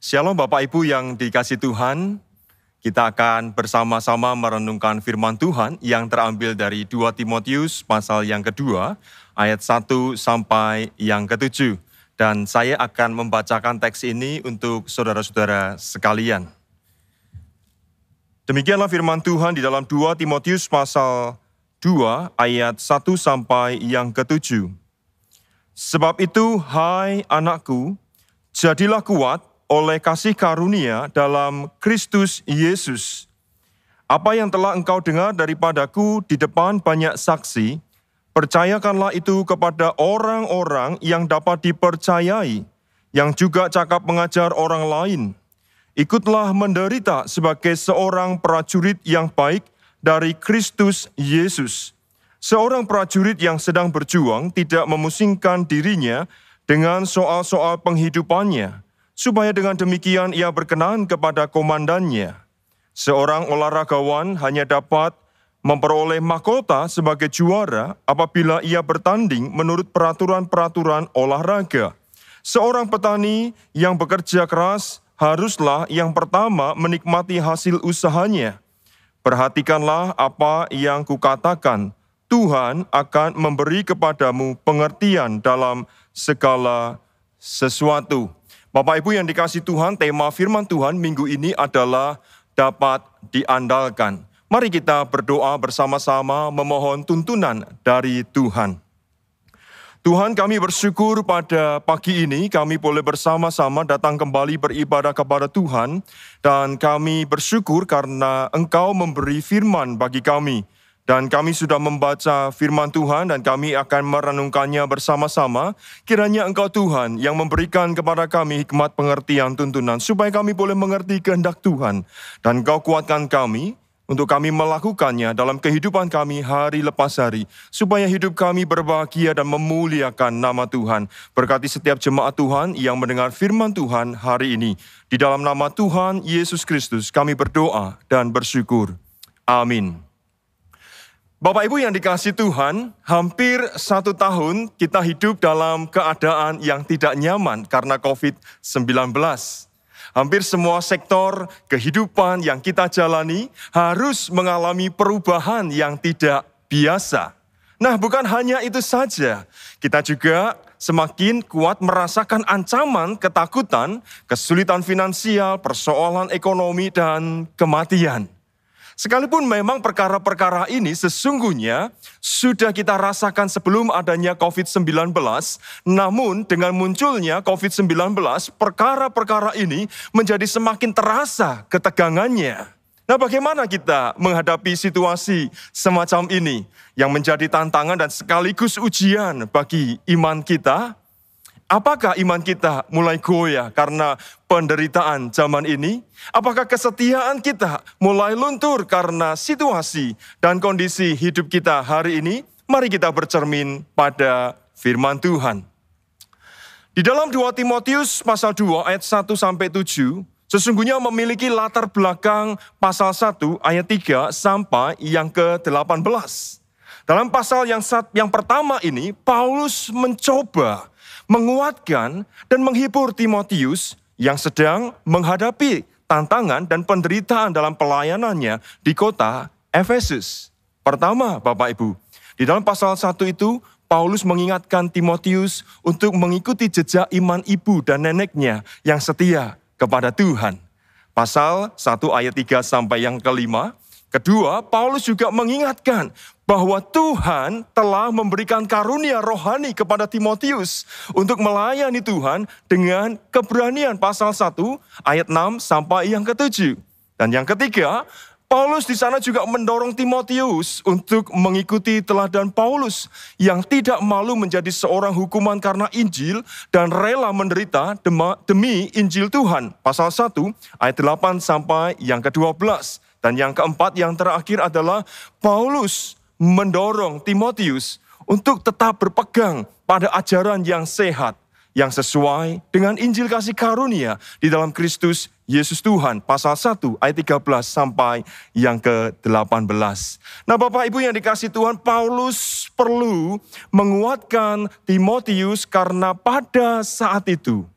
Shalom Bapak Ibu yang dikasih Tuhan, kita akan bersama-sama merenungkan firman Tuhan yang terambil dari 2 Timotius pasal yang kedua, ayat 1 sampai yang ketujuh. Dan saya akan membacakan teks ini untuk saudara-saudara sekalian. Demikianlah firman Tuhan di dalam 2 Timotius pasal 2 ayat 1 sampai yang ketujuh. Sebab itu, hai anakku, jadilah kuat oleh kasih karunia dalam Kristus Yesus. Apa yang telah engkau dengar daripadaku di depan banyak saksi, percayakanlah itu kepada orang-orang yang dapat dipercayai, yang juga cakap mengajar orang lain. Ikutlah menderita sebagai seorang prajurit yang baik dari Kristus Yesus. Seorang prajurit yang sedang berjuang tidak memusingkan dirinya dengan soal-soal penghidupannya, supaya dengan demikian ia berkenan kepada komandannya. Seorang olahragawan hanya dapat memperoleh mahkota sebagai juara apabila ia bertanding menurut peraturan-peraturan olahraga. Seorang petani yang bekerja keras haruslah yang pertama menikmati hasil usahanya. Perhatikanlah apa yang kukatakan. Tuhan akan memberi kepadamu pengertian dalam segala sesuatu. Bapak Ibu yang dikasih Tuhan, tema firman Tuhan minggu ini adalah dapat diandalkan. Mari kita berdoa bersama-sama memohon tuntunan dari Tuhan. Tuhan kami bersyukur pada pagi ini kami boleh bersama-sama datang kembali beribadah kepada Tuhan dan kami bersyukur karena Engkau memberi firman bagi kami dan kami sudah membaca firman Tuhan dan kami akan merenungkannya bersama-sama. Kiranya Engkau Tuhan yang memberikan kepada kami hikmat pengertian tuntunan supaya kami boleh mengerti kehendak Tuhan. Dan Engkau kuatkan kami untuk kami melakukannya dalam kehidupan kami hari lepas hari. Supaya hidup kami berbahagia dan memuliakan nama Tuhan. Berkati setiap jemaat Tuhan yang mendengar firman Tuhan hari ini. Di dalam nama Tuhan Yesus Kristus kami berdoa dan bersyukur. Amin. Bapak Ibu yang dikasih Tuhan, hampir satu tahun kita hidup dalam keadaan yang tidak nyaman karena COVID-19. Hampir semua sektor kehidupan yang kita jalani harus mengalami perubahan yang tidak biasa. Nah, bukan hanya itu saja, kita juga semakin kuat merasakan ancaman, ketakutan, kesulitan finansial, persoalan ekonomi, dan kematian. Sekalipun memang perkara-perkara ini sesungguhnya sudah kita rasakan sebelum adanya COVID-19, namun dengan munculnya COVID-19, perkara-perkara ini menjadi semakin terasa ketegangannya. Nah, bagaimana kita menghadapi situasi semacam ini yang menjadi tantangan dan sekaligus ujian bagi iman kita? Apakah iman kita mulai goyah karena penderitaan zaman ini? Apakah kesetiaan kita mulai luntur karena situasi dan kondisi hidup kita hari ini? Mari kita bercermin pada firman Tuhan. Di dalam 2 Timotius pasal 2 ayat 1 sampai 7, sesungguhnya memiliki latar belakang pasal 1 ayat 3 sampai yang ke-18. Dalam pasal yang, yang pertama ini, Paulus mencoba menguatkan dan menghibur Timotius yang sedang menghadapi tantangan dan penderitaan dalam pelayanannya di kota Efesus. Pertama, Bapak Ibu, di dalam pasal 1 itu Paulus mengingatkan Timotius untuk mengikuti jejak iman ibu dan neneknya yang setia kepada Tuhan. Pasal 1 ayat 3 sampai yang kelima, Kedua, Paulus juga mengingatkan bahwa Tuhan telah memberikan karunia rohani kepada Timotius untuk melayani Tuhan dengan keberanian pasal 1 ayat 6 sampai yang ketujuh. Dan yang ketiga, Paulus di sana juga mendorong Timotius untuk mengikuti teladan Paulus yang tidak malu menjadi seorang hukuman karena Injil dan rela menderita demi Injil Tuhan. Pasal 1 ayat 8 sampai yang ke-12. Dan yang keempat, yang terakhir adalah Paulus mendorong Timotius untuk tetap berpegang pada ajaran yang sehat, yang sesuai dengan Injil kasih karunia di dalam Kristus Yesus Tuhan. Pasal 1 ayat 13 sampai yang ke-18. Nah Bapak Ibu yang dikasih Tuhan, Paulus perlu menguatkan Timotius karena pada saat itu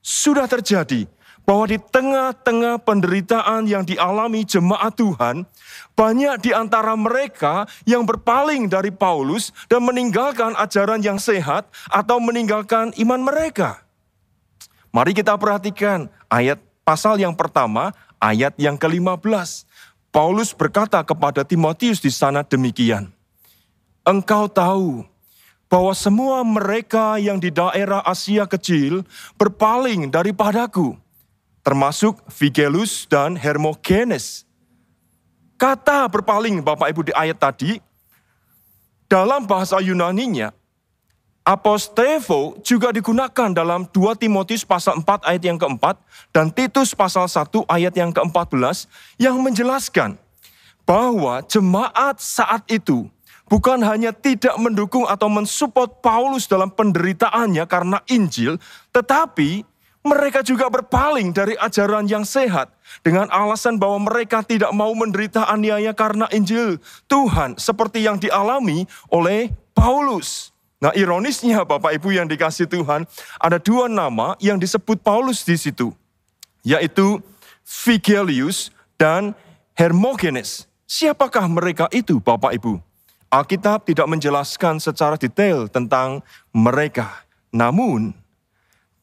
sudah terjadi bahwa di tengah-tengah penderitaan yang dialami jemaat Tuhan, banyak di antara mereka yang berpaling dari Paulus dan meninggalkan ajaran yang sehat atau meninggalkan iman mereka. Mari kita perhatikan ayat pasal yang pertama, ayat yang ke-15. Paulus berkata kepada Timotius di sana demikian. Engkau tahu bahwa semua mereka yang di daerah Asia kecil berpaling daripadaku, termasuk Vigelus dan Hermogenes. Kata berpaling Bapak Ibu di ayat tadi, dalam bahasa Yunaninya, apostevo juga digunakan dalam 2 Timotius pasal 4 ayat yang keempat dan Titus pasal 1 ayat yang keempat belas yang menjelaskan bahwa jemaat saat itu bukan hanya tidak mendukung atau mensupport Paulus dalam penderitaannya karena Injil, tetapi mereka juga berpaling dari ajaran yang sehat dengan alasan bahwa mereka tidak mau menderita aniaya karena Injil Tuhan seperti yang dialami oleh Paulus. Nah, ironisnya Bapak Ibu yang dikasih Tuhan, ada dua nama yang disebut Paulus di situ, yaitu Vigelius dan Hermogenes. Siapakah mereka itu Bapak Ibu? Alkitab tidak menjelaskan secara detail tentang mereka. Namun,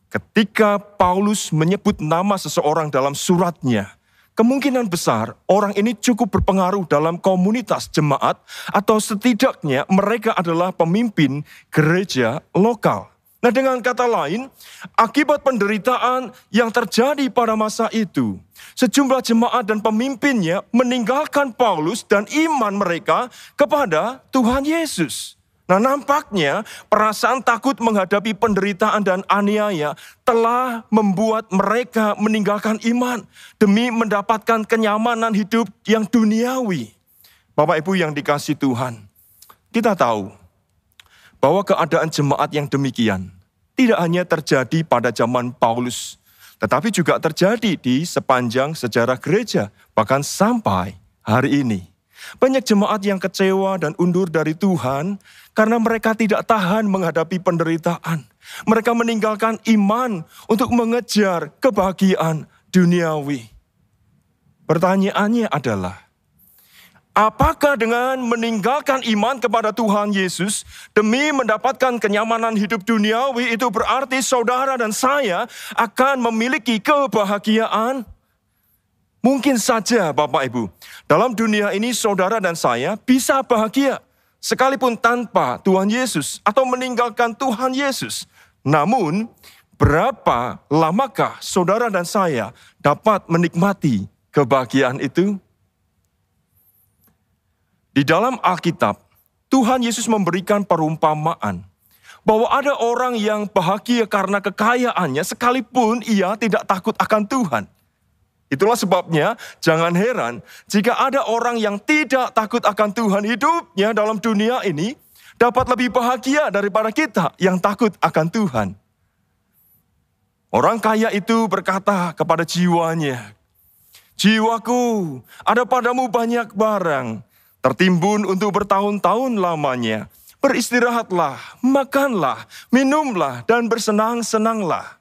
ketika Paulus menyebut nama seseorang dalam suratnya, kemungkinan besar orang ini cukup berpengaruh dalam komunitas jemaat, atau setidaknya mereka adalah pemimpin gereja lokal. Nah, dengan kata lain, akibat penderitaan yang terjadi pada masa itu, sejumlah jemaat dan pemimpinnya meninggalkan Paulus dan iman mereka kepada Tuhan Yesus. Nah, nampaknya perasaan takut menghadapi penderitaan dan aniaya telah membuat mereka meninggalkan iman demi mendapatkan kenyamanan hidup yang duniawi. Bapak Ibu yang dikasih Tuhan, kita tahu bahwa keadaan jemaat yang demikian tidak hanya terjadi pada zaman Paulus, tetapi juga terjadi di sepanjang sejarah gereja, bahkan sampai hari ini. Banyak jemaat yang kecewa dan undur dari Tuhan karena mereka tidak tahan menghadapi penderitaan. Mereka meninggalkan iman untuk mengejar kebahagiaan duniawi. Pertanyaannya adalah, Apakah dengan meninggalkan iman kepada Tuhan Yesus demi mendapatkan kenyamanan hidup duniawi itu berarti saudara dan saya akan memiliki kebahagiaan? Mungkin saja Bapak Ibu, dalam dunia ini saudara dan saya bisa bahagia sekalipun tanpa Tuhan Yesus atau meninggalkan Tuhan Yesus. Namun, berapa lamakah saudara dan saya dapat menikmati kebahagiaan itu? Di dalam Alkitab, Tuhan Yesus memberikan perumpamaan bahwa ada orang yang bahagia karena kekayaannya sekalipun ia tidak takut akan Tuhan. Itulah sebabnya jangan heran jika ada orang yang tidak takut akan Tuhan hidupnya dalam dunia ini dapat lebih bahagia daripada kita yang takut akan Tuhan. Orang kaya itu berkata kepada jiwanya, Jiwaku, ada padamu banyak barang, tertimbun untuk bertahun-tahun lamanya. Beristirahatlah, makanlah, minumlah, dan bersenang-senanglah.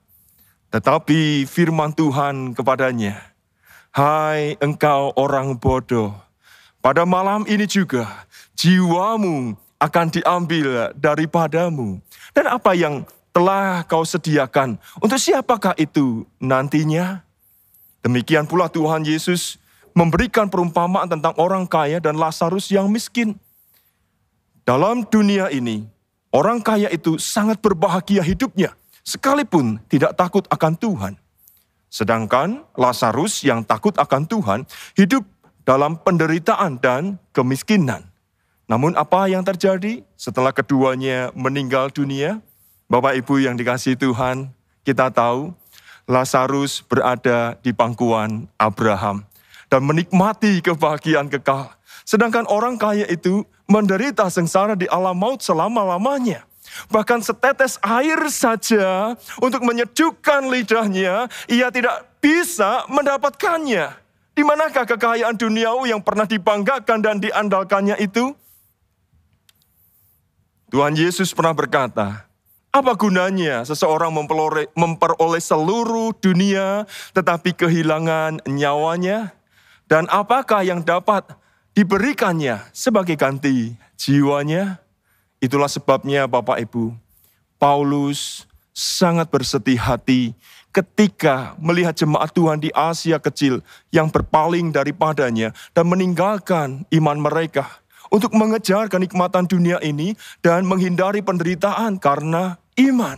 Tetapi firman Tuhan kepadanya, Hai engkau orang bodoh, pada malam ini juga jiwamu akan diambil daripadamu. Dan apa yang telah kau sediakan, untuk siapakah itu nantinya? Demikian pula Tuhan Yesus memberikan perumpamaan tentang orang kaya dan Lazarus yang miskin. Dalam dunia ini, orang kaya itu sangat berbahagia hidupnya, sekalipun tidak takut akan Tuhan. Sedangkan Lazarus yang takut akan Tuhan hidup dalam penderitaan dan kemiskinan. Namun apa yang terjadi setelah keduanya meninggal dunia? Bapak Ibu yang dikasih Tuhan, kita tahu Lazarus berada di pangkuan Abraham dan menikmati kebahagiaan kekal. Sedangkan orang kaya itu menderita sengsara di alam maut selama-lamanya. Bahkan setetes air saja untuk menyejukkan lidahnya, ia tidak bisa mendapatkannya. Di manakah kekayaan duniawi yang pernah dibanggakan dan diandalkannya itu? Tuhan Yesus pernah berkata, Apa gunanya seseorang memperoleh, seluruh dunia tetapi kehilangan nyawanya? Dan apakah yang dapat diberikannya sebagai ganti jiwanya? Itulah sebabnya Bapak Ibu, Paulus sangat bersedih hati ketika melihat jemaat Tuhan di Asia kecil yang berpaling daripadanya dan meninggalkan iman mereka untuk mengejar kenikmatan dunia ini dan menghindari penderitaan karena iman.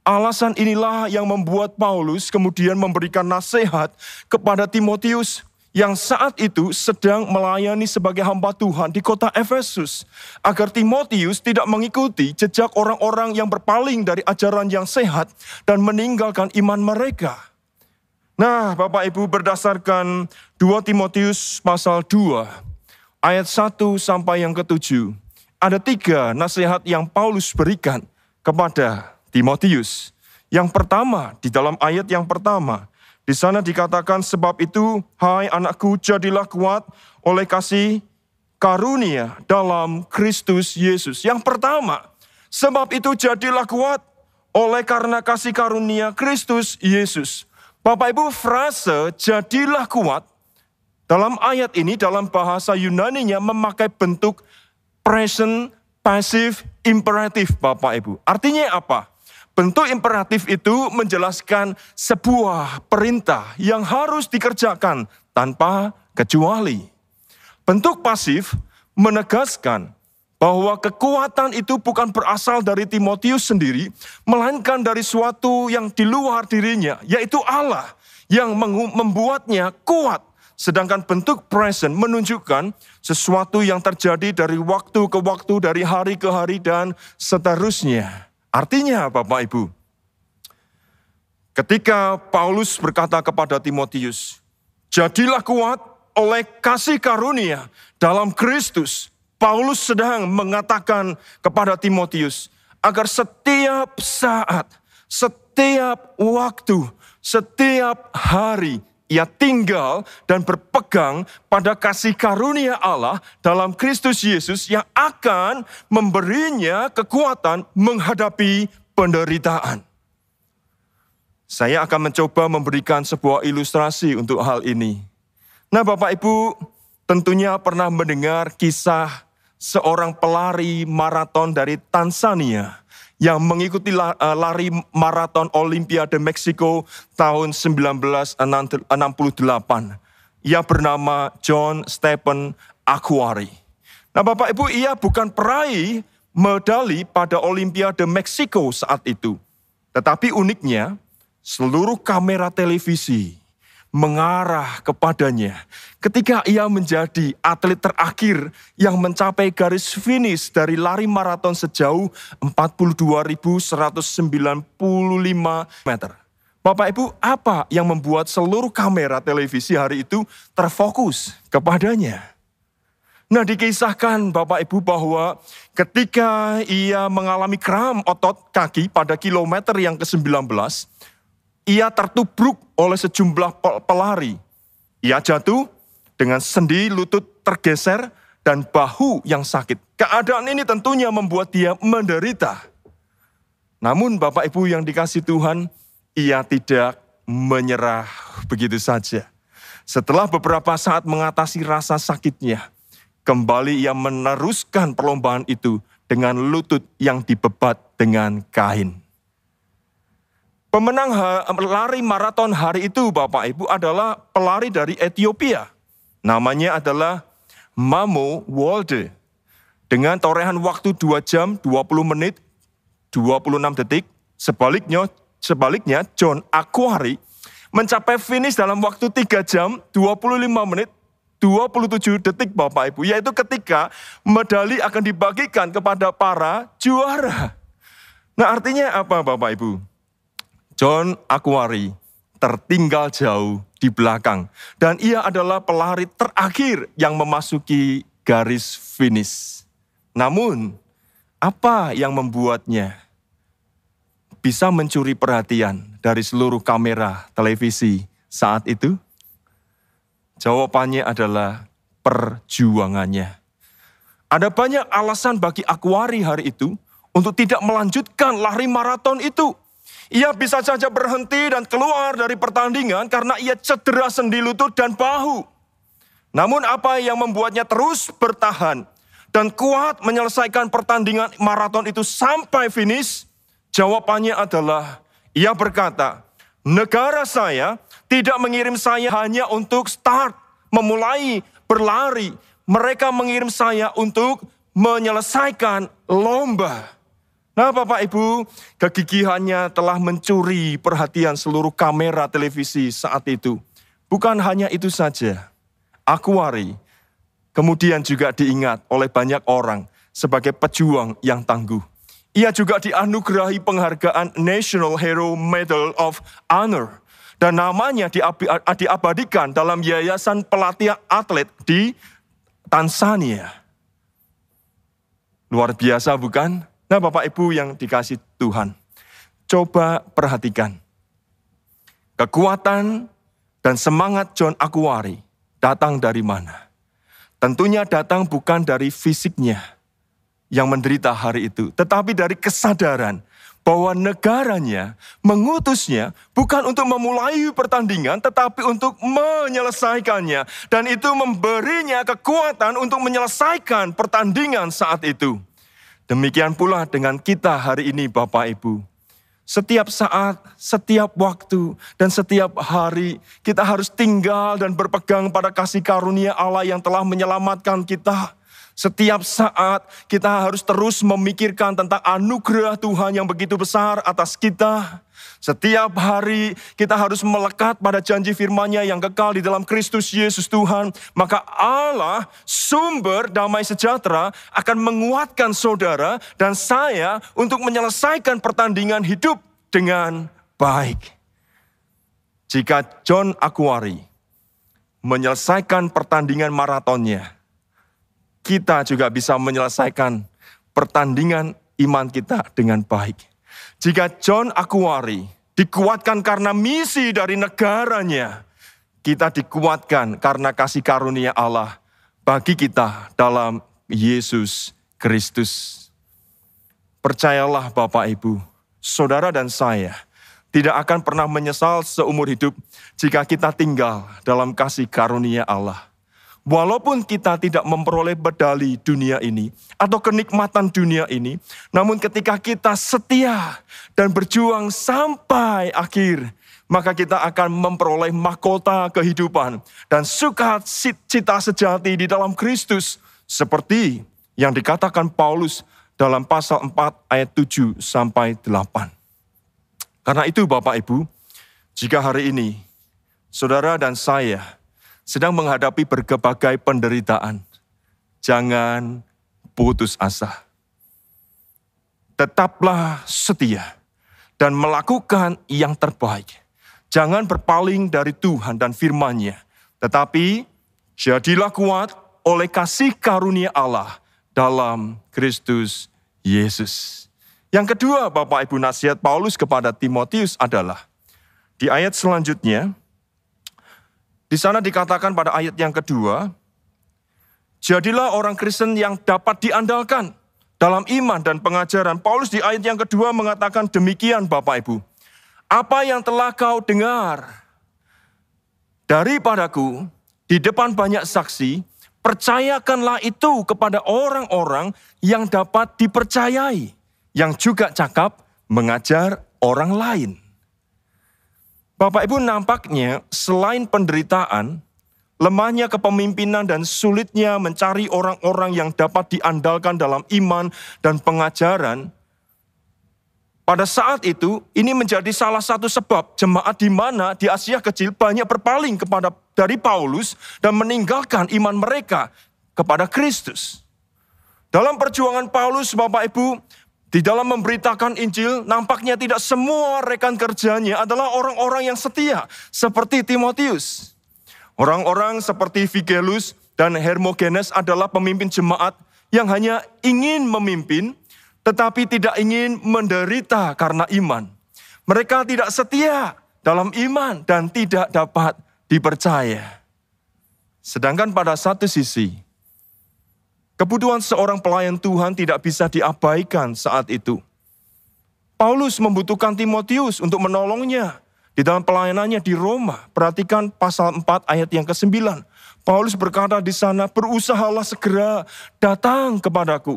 Alasan inilah yang membuat Paulus kemudian memberikan nasihat kepada Timotius yang saat itu sedang melayani sebagai hamba Tuhan di kota Efesus, agar Timotius tidak mengikuti jejak orang-orang yang berpaling dari ajaran yang sehat dan meninggalkan iman mereka. Nah, Bapak Ibu berdasarkan 2 Timotius pasal 2 ayat 1 sampai yang ketujuh, ada tiga nasihat yang Paulus berikan kepada Timotius. Yang pertama, di dalam ayat yang pertama, di sana dikatakan sebab itu, hai anakku, jadilah kuat oleh kasih karunia dalam Kristus Yesus. Yang pertama, sebab itu jadilah kuat oleh karena kasih karunia Kristus Yesus. Bapak Ibu, frase jadilah kuat dalam ayat ini dalam bahasa Yunani-nya memakai bentuk present passive imperatif Bapak Ibu. Artinya apa? Bentuk imperatif itu menjelaskan sebuah perintah yang harus dikerjakan tanpa kecuali. Bentuk pasif menegaskan bahwa kekuatan itu bukan berasal dari Timotius sendiri, melainkan dari suatu yang di luar dirinya, yaitu Allah yang membuatnya kuat. Sedangkan bentuk present menunjukkan sesuatu yang terjadi dari waktu ke waktu, dari hari ke hari, dan seterusnya. Artinya Bapak Ibu, ketika Paulus berkata kepada Timotius, jadilah kuat oleh kasih karunia dalam Kristus. Paulus sedang mengatakan kepada Timotius agar setiap saat, setiap waktu, setiap hari ia tinggal dan berpegang pada kasih karunia Allah dalam Kristus Yesus yang akan memberinya kekuatan menghadapi penderitaan. Saya akan mencoba memberikan sebuah ilustrasi untuk hal ini. Nah, Bapak Ibu, tentunya pernah mendengar kisah seorang pelari maraton dari Tanzania yang mengikuti eh, lari maraton Olimpiade Meksiko tahun 1968. Ia bernama John Stephen Aguari. Nah Bapak Ibu, ia bukan peraih medali pada Olimpiade Meksiko saat itu. Tetapi uniknya, seluruh kamera televisi mengarah kepadanya ketika ia menjadi atlet terakhir yang mencapai garis finish dari lari maraton sejauh 42.195 meter. Bapak Ibu, apa yang membuat seluruh kamera televisi hari itu terfokus kepadanya? Nah dikisahkan Bapak Ibu bahwa ketika ia mengalami kram otot kaki pada kilometer yang ke-19, ia tertubruk oleh sejumlah pelari. Ia jatuh dengan sendi lutut tergeser dan bahu yang sakit. Keadaan ini tentunya membuat dia menderita. Namun Bapak Ibu yang dikasih Tuhan, ia tidak menyerah begitu saja. Setelah beberapa saat mengatasi rasa sakitnya, kembali ia meneruskan perlombaan itu dengan lutut yang dibebat dengan kain. Pemenang lari maraton hari itu Bapak Ibu adalah pelari dari Ethiopia. Namanya adalah Mamo Walde. Dengan torehan waktu 2 jam 20 menit 26 detik. Sebaliknya, sebaliknya John Aquari mencapai finish dalam waktu 3 jam 25 menit 27 detik Bapak Ibu. Yaitu ketika medali akan dibagikan kepada para juara. Nah artinya apa Bapak Ibu? John Aquari tertinggal jauh di belakang. Dan ia adalah pelari terakhir yang memasuki garis finish. Namun, apa yang membuatnya bisa mencuri perhatian dari seluruh kamera televisi saat itu? Jawabannya adalah perjuangannya. Ada banyak alasan bagi Aquari hari itu untuk tidak melanjutkan lari maraton itu. Ia bisa saja berhenti dan keluar dari pertandingan karena ia cedera sendi lutut dan bahu. Namun apa yang membuatnya terus bertahan dan kuat menyelesaikan pertandingan maraton itu sampai finish? Jawabannya adalah ia berkata, negara saya tidak mengirim saya hanya untuk start, memulai berlari. Mereka mengirim saya untuk menyelesaikan lomba. Nah Bapak Ibu, kegigihannya telah mencuri perhatian seluruh kamera televisi saat itu. Bukan hanya itu saja, Akuari kemudian juga diingat oleh banyak orang sebagai pejuang yang tangguh. Ia juga dianugerahi penghargaan National Hero Medal of Honor dan namanya diabadikan dalam yayasan pelatihan atlet di Tanzania. Luar biasa bukan? Nah Bapak Ibu yang dikasih Tuhan, coba perhatikan. Kekuatan dan semangat John Aquari datang dari mana? Tentunya datang bukan dari fisiknya yang menderita hari itu, tetapi dari kesadaran bahwa negaranya mengutusnya bukan untuk memulai pertandingan, tetapi untuk menyelesaikannya, dan itu memberinya kekuatan untuk menyelesaikan pertandingan saat itu. Demikian pula dengan kita hari ini Bapak Ibu. Setiap saat, setiap waktu, dan setiap hari kita harus tinggal dan berpegang pada kasih karunia Allah yang telah menyelamatkan kita. Setiap saat kita harus terus memikirkan tentang anugerah Tuhan yang begitu besar atas kita. Setiap hari kita harus melekat pada janji firman-Nya yang kekal di dalam Kristus Yesus Tuhan. Maka Allah, sumber damai sejahtera, akan menguatkan saudara dan saya untuk menyelesaikan pertandingan hidup dengan baik. Jika John Aquari menyelesaikan pertandingan maratonnya, kita juga bisa menyelesaikan pertandingan iman kita dengan baik. Jika John Aquari dikuatkan karena misi dari negaranya, kita dikuatkan karena kasih karunia Allah bagi kita dalam Yesus Kristus. Percayalah Bapak Ibu, saudara dan saya tidak akan pernah menyesal seumur hidup jika kita tinggal dalam kasih karunia Allah. Walaupun kita tidak memperoleh medali dunia ini atau kenikmatan dunia ini, namun ketika kita setia dan berjuang sampai akhir, maka kita akan memperoleh mahkota kehidupan dan sukacita sejati di dalam Kristus seperti yang dikatakan Paulus dalam pasal 4 ayat 7 sampai 8. Karena itu Bapak Ibu, jika hari ini saudara dan saya sedang menghadapi berbagai penderitaan, jangan putus asa. Tetaplah setia dan melakukan yang terbaik. Jangan berpaling dari Tuhan dan firman-Nya, tetapi jadilah kuat oleh kasih karunia Allah dalam Kristus Yesus. Yang kedua, Bapak Ibu nasihat Paulus kepada Timotius adalah di ayat selanjutnya di sana dikatakan pada ayat yang kedua, jadilah orang Kristen yang dapat diandalkan dalam iman dan pengajaran. Paulus di ayat yang kedua mengatakan demikian Bapak Ibu. Apa yang telah kau dengar daripadaku di depan banyak saksi, percayakanlah itu kepada orang-orang yang dapat dipercayai, yang juga cakap mengajar orang lain. Bapak Ibu nampaknya selain penderitaan, lemahnya kepemimpinan dan sulitnya mencari orang-orang yang dapat diandalkan dalam iman dan pengajaran, pada saat itu ini menjadi salah satu sebab jemaat di mana di Asia Kecil banyak berpaling kepada dari Paulus dan meninggalkan iman mereka kepada Kristus. Dalam perjuangan Paulus, Bapak Ibu, di dalam memberitakan Injil, nampaknya tidak semua rekan kerjanya adalah orang-orang yang setia, seperti Timotius. Orang-orang seperti Figelus dan Hermogenes adalah pemimpin jemaat yang hanya ingin memimpin, tetapi tidak ingin menderita karena iman. Mereka tidak setia dalam iman dan tidak dapat dipercaya. Sedangkan pada satu sisi, Kebutuhan seorang pelayan Tuhan tidak bisa diabaikan saat itu. Paulus membutuhkan Timotius untuk menolongnya di dalam pelayanannya di Roma. Perhatikan pasal 4 ayat yang ke-9. Paulus berkata di sana, berusahalah segera datang kepadaku.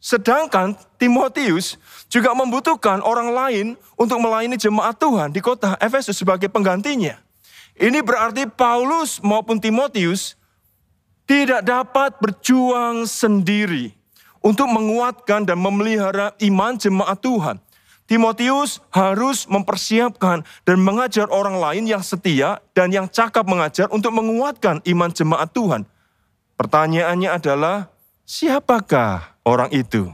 Sedangkan Timotius juga membutuhkan orang lain untuk melayani jemaat Tuhan di kota Efesus sebagai penggantinya. Ini berarti Paulus maupun Timotius tidak dapat berjuang sendiri untuk menguatkan dan memelihara iman jemaat Tuhan. Timotius harus mempersiapkan dan mengajar orang lain yang setia dan yang cakap mengajar untuk menguatkan iman jemaat Tuhan. Pertanyaannya adalah, siapakah orang itu?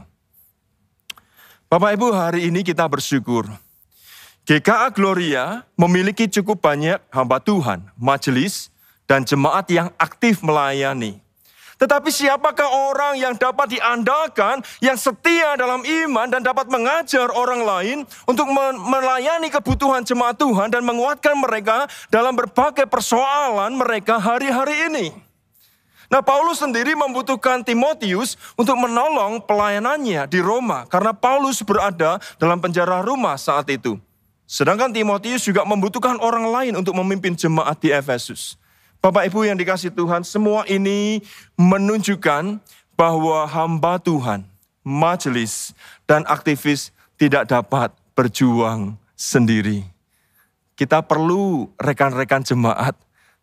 Bapak Ibu, hari ini kita bersyukur. GKA Gloria memiliki cukup banyak hamba Tuhan, majelis, dan jemaat yang aktif melayani. Tetapi siapakah orang yang dapat diandalkan, yang setia dalam iman dan dapat mengajar orang lain untuk melayani kebutuhan jemaat Tuhan dan menguatkan mereka dalam berbagai persoalan mereka hari-hari ini? Nah, Paulus sendiri membutuhkan Timotius untuk menolong pelayanannya di Roma karena Paulus berada dalam penjara Roma saat itu. Sedangkan Timotius juga membutuhkan orang lain untuk memimpin jemaat di Efesus. Bapak Ibu yang dikasih Tuhan, semua ini menunjukkan bahwa hamba Tuhan, majelis, dan aktivis tidak dapat berjuang sendiri. Kita perlu rekan-rekan jemaat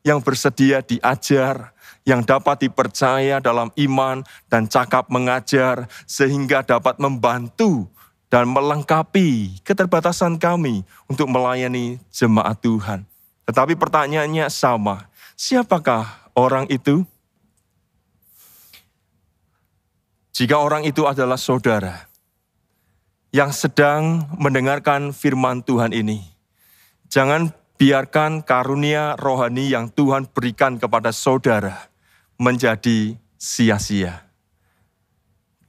yang bersedia diajar, yang dapat dipercaya dalam iman dan cakap mengajar, sehingga dapat membantu dan melengkapi keterbatasan kami untuk melayani jemaat Tuhan. Tetapi pertanyaannya sama, Siapakah orang itu? Jika orang itu adalah saudara yang sedang mendengarkan firman Tuhan ini, jangan biarkan karunia rohani yang Tuhan berikan kepada saudara menjadi sia-sia.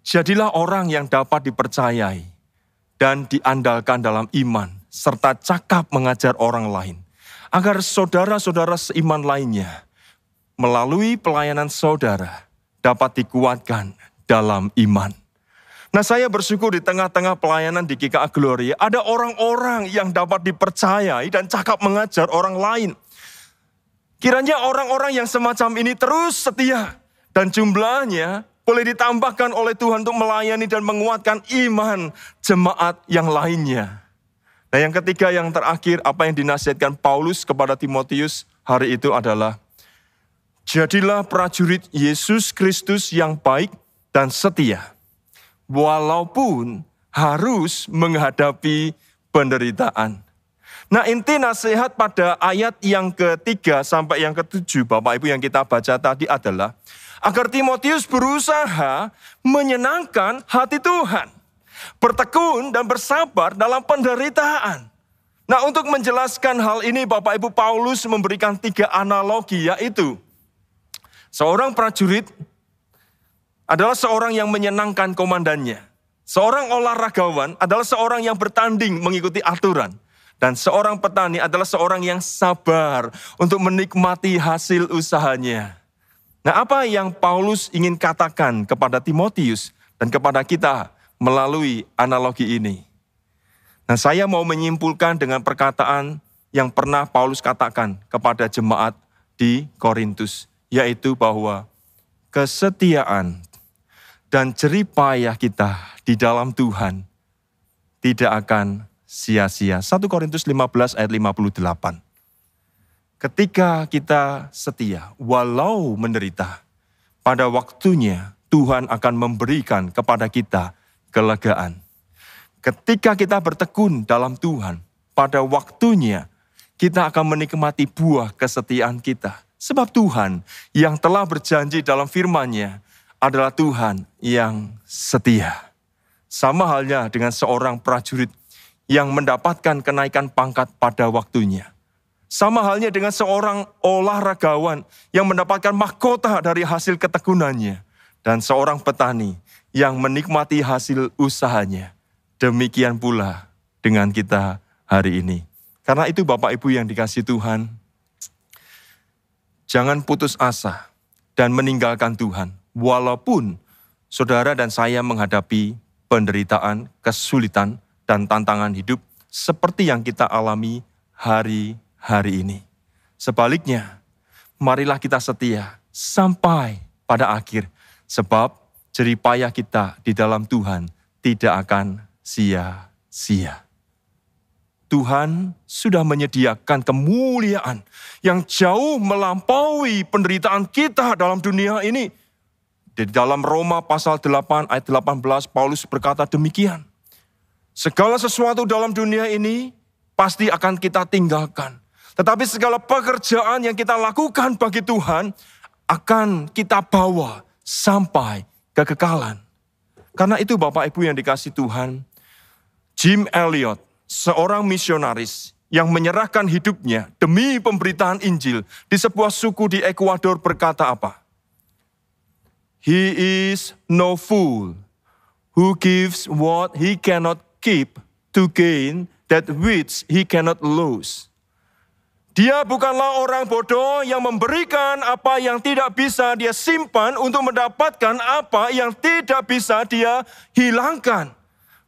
Jadilah orang yang dapat dipercayai dan diandalkan dalam iman, serta cakap mengajar orang lain agar saudara-saudara seiman lainnya melalui pelayanan saudara dapat dikuatkan dalam iman. Nah saya bersyukur di tengah-tengah pelayanan di GKA Gloria ada orang-orang yang dapat dipercayai dan cakap mengajar orang lain. Kiranya orang-orang yang semacam ini terus setia dan jumlahnya boleh ditambahkan oleh Tuhan untuk melayani dan menguatkan iman jemaat yang lainnya. Nah yang ketiga yang terakhir apa yang dinasihatkan Paulus kepada Timotius hari itu adalah Jadilah prajurit Yesus Kristus yang baik dan setia. Walaupun harus menghadapi penderitaan. Nah inti nasihat pada ayat yang ketiga sampai yang ketujuh Bapak Ibu yang kita baca tadi adalah agar Timotius berusaha menyenangkan hati Tuhan bertekun dan bersabar dalam penderitaan. Nah untuk menjelaskan hal ini Bapak Ibu Paulus memberikan tiga analogi yaitu seorang prajurit adalah seorang yang menyenangkan komandannya. Seorang olahragawan adalah seorang yang bertanding mengikuti aturan. Dan seorang petani adalah seorang yang sabar untuk menikmati hasil usahanya. Nah apa yang Paulus ingin katakan kepada Timotius dan kepada kita melalui analogi ini. Nah, saya mau menyimpulkan dengan perkataan yang pernah Paulus katakan kepada jemaat di Korintus, yaitu bahwa kesetiaan dan jeripayah kita di dalam Tuhan tidak akan sia-sia. 1 Korintus 15 ayat 58. Ketika kita setia, walau menderita, pada waktunya Tuhan akan memberikan kepada kita kelegaan. Ketika kita bertekun dalam Tuhan, pada waktunya kita akan menikmati buah kesetiaan kita. Sebab Tuhan yang telah berjanji dalam firman-Nya adalah Tuhan yang setia. Sama halnya dengan seorang prajurit yang mendapatkan kenaikan pangkat pada waktunya. Sama halnya dengan seorang olahragawan yang mendapatkan mahkota dari hasil ketekunannya. Dan seorang petani yang menikmati hasil usahanya. Demikian pula dengan kita hari ini. Karena itu Bapak Ibu yang dikasih Tuhan, jangan putus asa dan meninggalkan Tuhan. Walaupun saudara dan saya menghadapi penderitaan, kesulitan, dan tantangan hidup seperti yang kita alami hari-hari ini. Sebaliknya, marilah kita setia sampai pada akhir, sebab jeripayah kita di dalam Tuhan tidak akan sia-sia. Tuhan sudah menyediakan kemuliaan yang jauh melampaui penderitaan kita dalam dunia ini. Di dalam Roma pasal 8 ayat 18 Paulus berkata demikian. Segala sesuatu dalam dunia ini pasti akan kita tinggalkan. Tetapi segala pekerjaan yang kita lakukan bagi Tuhan akan kita bawa sampai kekekalan. Karena itu Bapak Ibu yang dikasih Tuhan, Jim Elliot seorang misionaris yang menyerahkan hidupnya demi pemberitaan Injil di sebuah suku di Ekuador berkata apa? He is no fool who gives what he cannot keep to gain that which he cannot lose. Dia bukanlah orang bodoh yang memberikan apa yang tidak bisa dia simpan untuk mendapatkan apa yang tidak bisa dia hilangkan.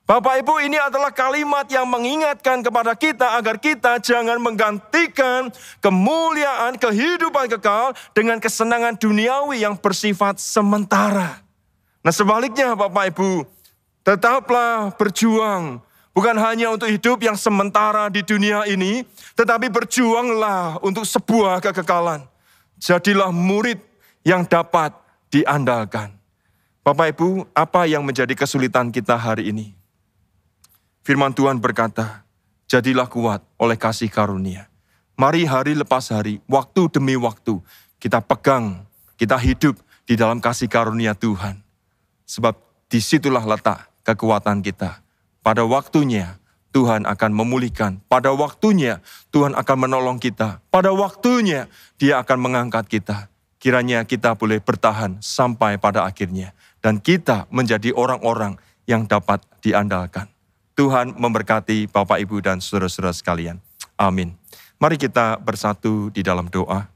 Bapak Ibu ini adalah kalimat yang mengingatkan kepada kita agar kita jangan menggantikan kemuliaan kehidupan kekal dengan kesenangan duniawi yang bersifat sementara. Nah sebaliknya Bapak Ibu, tetaplah berjuang bukan hanya untuk hidup yang sementara di dunia ini, tetapi berjuanglah untuk sebuah kekekalan. Jadilah murid yang dapat diandalkan. Bapak Ibu, apa yang menjadi kesulitan kita hari ini? Firman Tuhan berkata, jadilah kuat oleh kasih karunia. Mari hari lepas hari, waktu demi waktu, kita pegang, kita hidup di dalam kasih karunia Tuhan. Sebab di situlah letak kekuatan kita. Pada waktunya, Tuhan akan memulihkan. Pada waktunya, Tuhan akan menolong kita. Pada waktunya, Dia akan mengangkat kita. Kiranya kita boleh bertahan sampai pada akhirnya. Dan kita menjadi orang-orang yang dapat diandalkan. Tuhan memberkati Bapak, Ibu, dan saudara-saudara sekalian. Amin. Mari kita bersatu di dalam doa.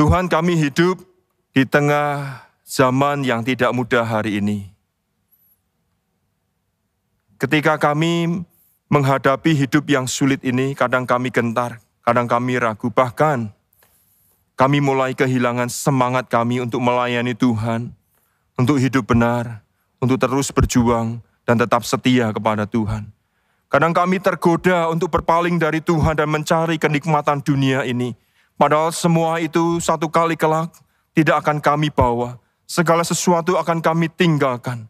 Tuhan kami hidup di tengah zaman yang tidak mudah hari ini. Ketika kami menghadapi hidup yang sulit ini, kadang kami gentar, kadang kami ragu, bahkan kami mulai kehilangan semangat kami untuk melayani Tuhan, untuk hidup benar, untuk terus berjuang dan tetap setia kepada Tuhan. Kadang kami tergoda untuk berpaling dari Tuhan dan mencari kenikmatan dunia ini. Padahal semua itu satu kali kelak tidak akan kami bawa. Segala sesuatu akan kami tinggalkan.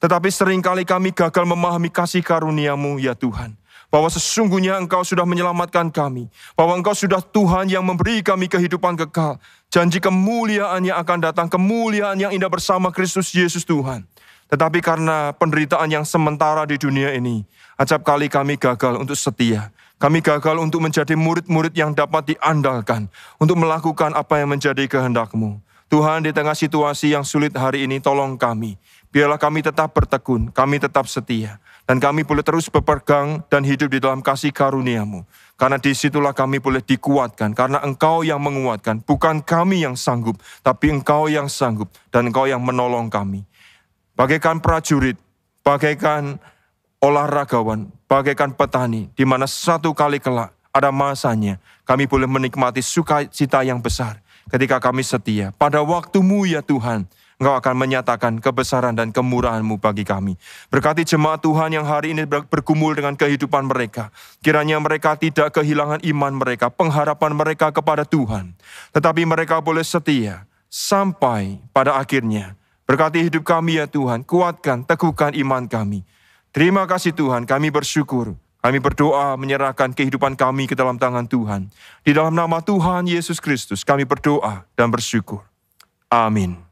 Tetapi sering kali kami gagal memahami kasih karuniamu ya Tuhan. Bahwa sesungguhnya Engkau sudah menyelamatkan kami. Bahwa Engkau sudah Tuhan yang memberi kami kehidupan kekal. Janji kemuliaan yang akan datang, kemuliaan yang indah bersama Kristus Yesus Tuhan. Tetapi karena penderitaan yang sementara di dunia ini, acap kali kami gagal untuk setia. Kami gagal untuk menjadi murid-murid yang dapat diandalkan, untuk melakukan apa yang menjadi kehendakmu. Tuhan di tengah situasi yang sulit hari ini, tolong kami. Biarlah kami tetap bertekun, kami tetap setia. Dan kami boleh terus berpegang dan hidup di dalam kasih karuniamu. Karena di situlah kami boleh dikuatkan. Karena engkau yang menguatkan, bukan kami yang sanggup. Tapi engkau yang sanggup dan engkau yang menolong kami bagaikan prajurit, bagaikan olahragawan, bagaikan petani, di mana satu kali kelak ada masanya kami boleh menikmati sukacita yang besar ketika kami setia. Pada waktumu ya Tuhan, Engkau akan menyatakan kebesaran dan kemurahanmu bagi kami. Berkati jemaat Tuhan yang hari ini bergumul dengan kehidupan mereka. Kiranya mereka tidak kehilangan iman mereka, pengharapan mereka kepada Tuhan. Tetapi mereka boleh setia sampai pada akhirnya Berkati hidup kami ya Tuhan, kuatkan, teguhkan iman kami. Terima kasih Tuhan, kami bersyukur. Kami berdoa menyerahkan kehidupan kami ke dalam tangan Tuhan. Di dalam nama Tuhan Yesus Kristus kami berdoa dan bersyukur. Amin.